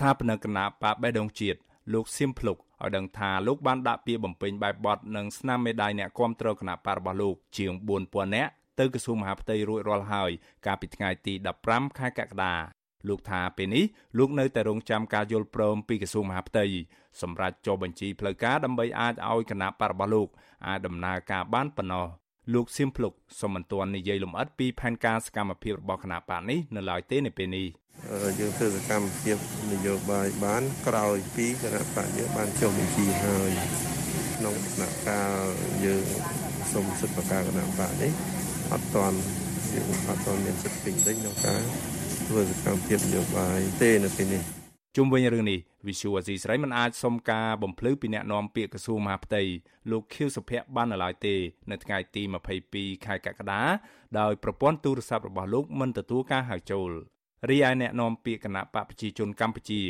ថាបនិកគណៈបកបេះដូងជាតិលោកសៀមភ្លុកឲ្យដឹងថាលោកបានដាក់ពាក្យបំពេញបែបបទនិងស្នាមមេដាយអ្នកគាំទ្រគណៈបករបស់លោកជាង4000នាក់ទៅក្រសួងមហាផ្ទៃរួចរាល់ហើយកាលពីថ្ងៃទី15ខែកក្កដាលោកថាពេលនេះលោកនៅតែរងចាំការយល់ព្រមពីក្រសួងមហាផ្ទៃសម្រាប់ចុះបញ្ជីផ្លូវការដើម្បីអាចឲ្យគណៈបករបស់លោកអាចដំណើរការបានប៉ុណ្ណោះ លោកសៀមភ្លុកសូមមិនទាន់និយាយលម្អិតពីផែនការសកម្មភាពរបស់គណៈបកនេះនៅឡើយទេនៅពេលនេះយើងធ្វើសកម្មភាពនយោបាយបានក្រោយពីគណៈបកយើងបានចុះបញ្ជីហើយក្នុងដំណាក់កាលយើងសូមសិទ្ធិបកាគណៈបកនេះអត់ទាន់យើងអត់ទាន់មានសិទ្ធិពេញលេញក្នុងការធ្វើសកម្មភាពនយោបាយទេនៅពេលនេះ ជុំវិញរឿងនេះវិសុវអាស៊ីស្រីមិនអាចសុំការបំភ្លឺពីអ្នកនាំពាក្យក្រសួងមហាផ្ទៃលោកខៀវសុភ័ក្របាននៅឡើយទេនៅថ្ងៃទី22ខែកក្កដាដោយប្រព័ន្ធទូរស័ព្ទរបស់លោកមិនទទួលការហៅចូលរីឯអ្នកនាំពាក្យគណៈបកប្រជាជនកម្ពុជា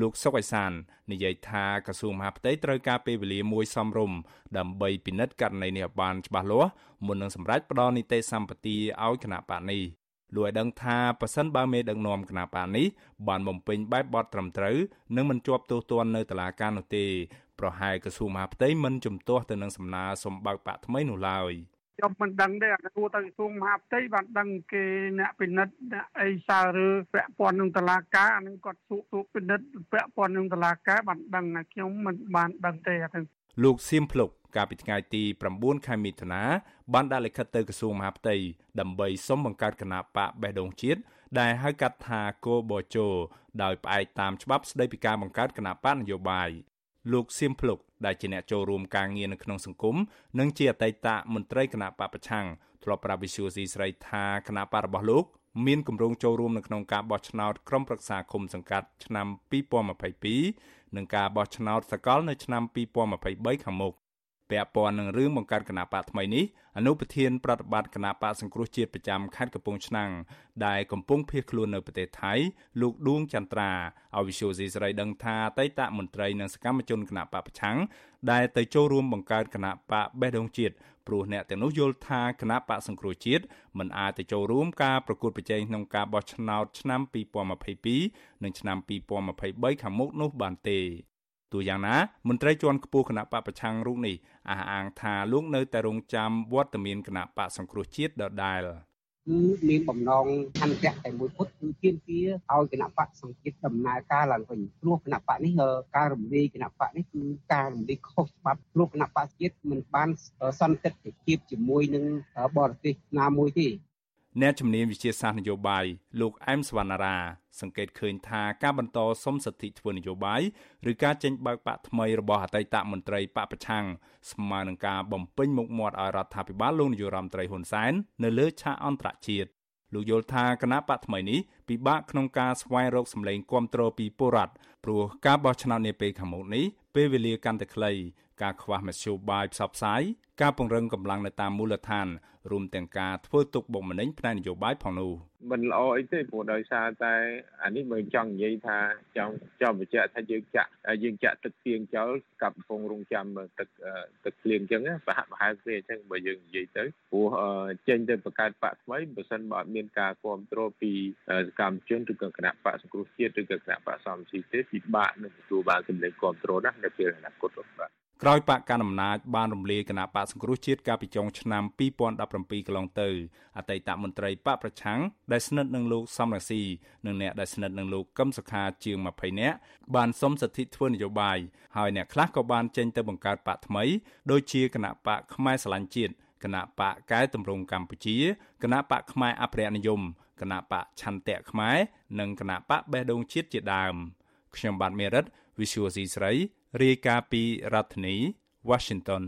លោកសុកអេសាននិយាយថាក្រសួងមហាផ្ទៃត្រូវការពេលវេលាមួយសមរម្យដើម្បីពិនិត្យករណីនេះឲ្យបានច្បាស់លាស់មុននឹងសម្រេចផ្ដល់នីតិសម្បទាឲ្យគណៈបកនេះ លោកឲ្យដឹងថាប៉ះសិនបើមេដឹកនាំគណៈបកនេះបានបំពេញបែបបទត្រឹមត្រូវនិងមិនជាប់ទោសទណ្ឌនៅតុលាការនោះទេប្រហែលក្រសួងមហាផ្ទៃមិនជំទាស់ទៅនឹងសំណើសម្បើកបកថ្មីនោះឡើយ។ខ្ញុំមិនដឹងទេអាគួរទៅក្រសួងមហាផ្ទៃបានដឹងគេអ្នកពិនិត្យអ្នកអីសារឬពាក់ព័ន្ធនឹងតឡាការអានឹងគាត់សួរសួរពិនិត្យពាក់ព័ន្ធនឹងតឡាការបានដឹងខ្ញុំមិនបានដឹងទេអាហ្នឹងលោកសៀមភ្លុក កាលពីថ្ងៃទី9ខែមិថុនាបានដាក់លិខិតទៅក្រសួងមហាផ្ទៃដើម្បីសុំបង្កើតគណៈបកបេះដូងជាតិដែលហៅកាត់ថាគោបជោដោយផ្អែកតាមច្បាប់ស្តីពីការបង្កើតគណៈបកនយោបាយលោកសៀមភ្លុកដែលជាអ្នកចូលរួមការងារនៅក្នុងសង្គមនិងជាអតីតមន្ត្រីគណៈបពប្រឆាំងធ្លាប់ប្រាប់វិសុយស៊ីស្រីថាគណៈបករបស់លោកមានគម្រោងចូលរួមនៅក្នុងការបោះឆ្នោតក្រុមប្រឹក្សាគុំសង្កាត់ឆ្នាំ2022និងការបោះឆ្នោតសកលនៅឆ្នាំ2023ខាងមុខ ពាក់ព័ន្ធនឹងរឿងបង្កើតគណៈបកថ្មីនេះអនុប្រធានប្រតិបត្តិគណៈបកសង្គ្រោះជាតិប្រចាំខេត្តកំពង់ឆ្នាំងដែលកំពុងភៀសខ្លួននៅប្រទេសថៃលោកឌួងចន្ទ្រាឲ្យវិសុយស៊ីស្រីដឹងថាអតីតមន្ត្រីនិងសកម្មជនគណៈបកប្រឆាំងដែលទៅចូលរួមបង្កើតគណៈបកបេះដូងជាតិព្រោះអ្នកទាំងនោះយល់ថាគណៈបកសង្គ្រោះជាតិមិនអាចទៅចូលរួមការប្រកួតប្រជែងក្នុងការបោះឆ្នោតឆ្នាំ2022និងឆ្នាំ2023ខាងមុខនោះបានទេ ទោះយ៉ាងណាមន្ត្រីជាន់ខ្ពស់គណៈបកប្រឆាំងរូបនេះអះអាងថាលោកនៅតែរងចាំវត្តមានគណៈបកសង្គ្រោះជាតិដដែលគឺមានបំណងខន្តិតែមួយពុតគឺទាមទារឲ្យគណៈបកសង្ជាតិដំណើរការឡើងវិញព្រោះគណៈបកនេះការរំលាយគណៈបកនេះគឺការរំលាយខុសច្បាប់ព្រោះគណៈបកជាតិមិនបានសន្តិភាពជាមួយនឹងបរទេសណាមួយទេ អ្នកជំនាញវិជាសាស្ត្រនយោបាយលោកអែមសវណ្ណារា សង្កេតឃើញថាការបន្តសុំសិទ្ធិធ្វើនយោបាយឬការចេញបើកបកថ្មីរបស់អតីតមន្ត្រីបកប្រឆាំងស្មើនឹងការបំពេញមុខមាត់ឲ្យរដ្ឋាភិបាលលោកនាយរដ្ឋមន្ត្រីហ៊ុនសែននៅលើឆាកអន្តរជាតិលោកយល់ថាគណៈបកថ្មីនេះពិបាកក្នុងការស្វែងរកសម្លេងគាំទ្រពីពលរដ្ឋព្រោះការបោះឆ្នោតនាពេលខាងមុខនេះពេលវេលាកាន់តែខ្លីការខ្វះមធ្យោបាយផ្សព្វផ្សាយ ការពង្រឹងកម្លាំងនៅតាមមូលដ្ឋានរួមទាំងការធ្វើទុកបុកម្នេញផ្នែកនយោបាយផងនោះមិនល្អអីទេព្រោះដោយសារតែអានេះមិនចង់និយាយថាចង់ចង់បញ្ជាក់ថាយើងចាក់យើងចាក់ទឹកទៀងចោលកំពុងរងចាំទឹកទឹកភ្លៀងអញ្ចឹងប្រហាក់ប្រហែលទេអញ្ចឹងបើយើងនិយាយទៅព្រោះចេញទៅបង្កើតបកថ្មីបើសិនបើអត់មានការគ្រប់គ្រងពីសកម្មជនឬក៏គណៈបកសង្គ្រោះជាតិឬក៏គណៈបកសំស៊ីទេពិបាកនឹងទទួលបានសម្លេងគ្រប់គ្រងណាស់នៅពេលអនាគតបាទ ក្រោយបកកណ្ដាលអំណាចបានរំលាយគណៈបកសង្គ្រោះជាតិកាលពីចុងឆ្នាំ2017កន្លងទៅអតីតមន្ត្រីបកប្រឆាំងដែលស្និទ្ធនឹងលោកសំរងស៊ីនិងអ្នកដែលស្និទ្ធនឹងលោកកឹមសុខាជាង20នាក់បានសុំសិទ្ធិធ្វើនយោបាយហើយអ្នកខ្លះក៏បានចេញទៅបង្កើតបកថ្មីដូចជាគណៈបកផ្នែកស្រឡាញ់ជាតិគណៈបកកែតម្រង់កម្ពុជាគណៈបកផ្នែកអភិរក្សនិយមគណៈបកឆន្ទៈខ្មែរនិងគណៈបកបេះដូងជាតិជាដើមខ្ញុំបាទមេរិត Visual C ស្រី រាយការណ៍ពីរដ្ឋធានី Washington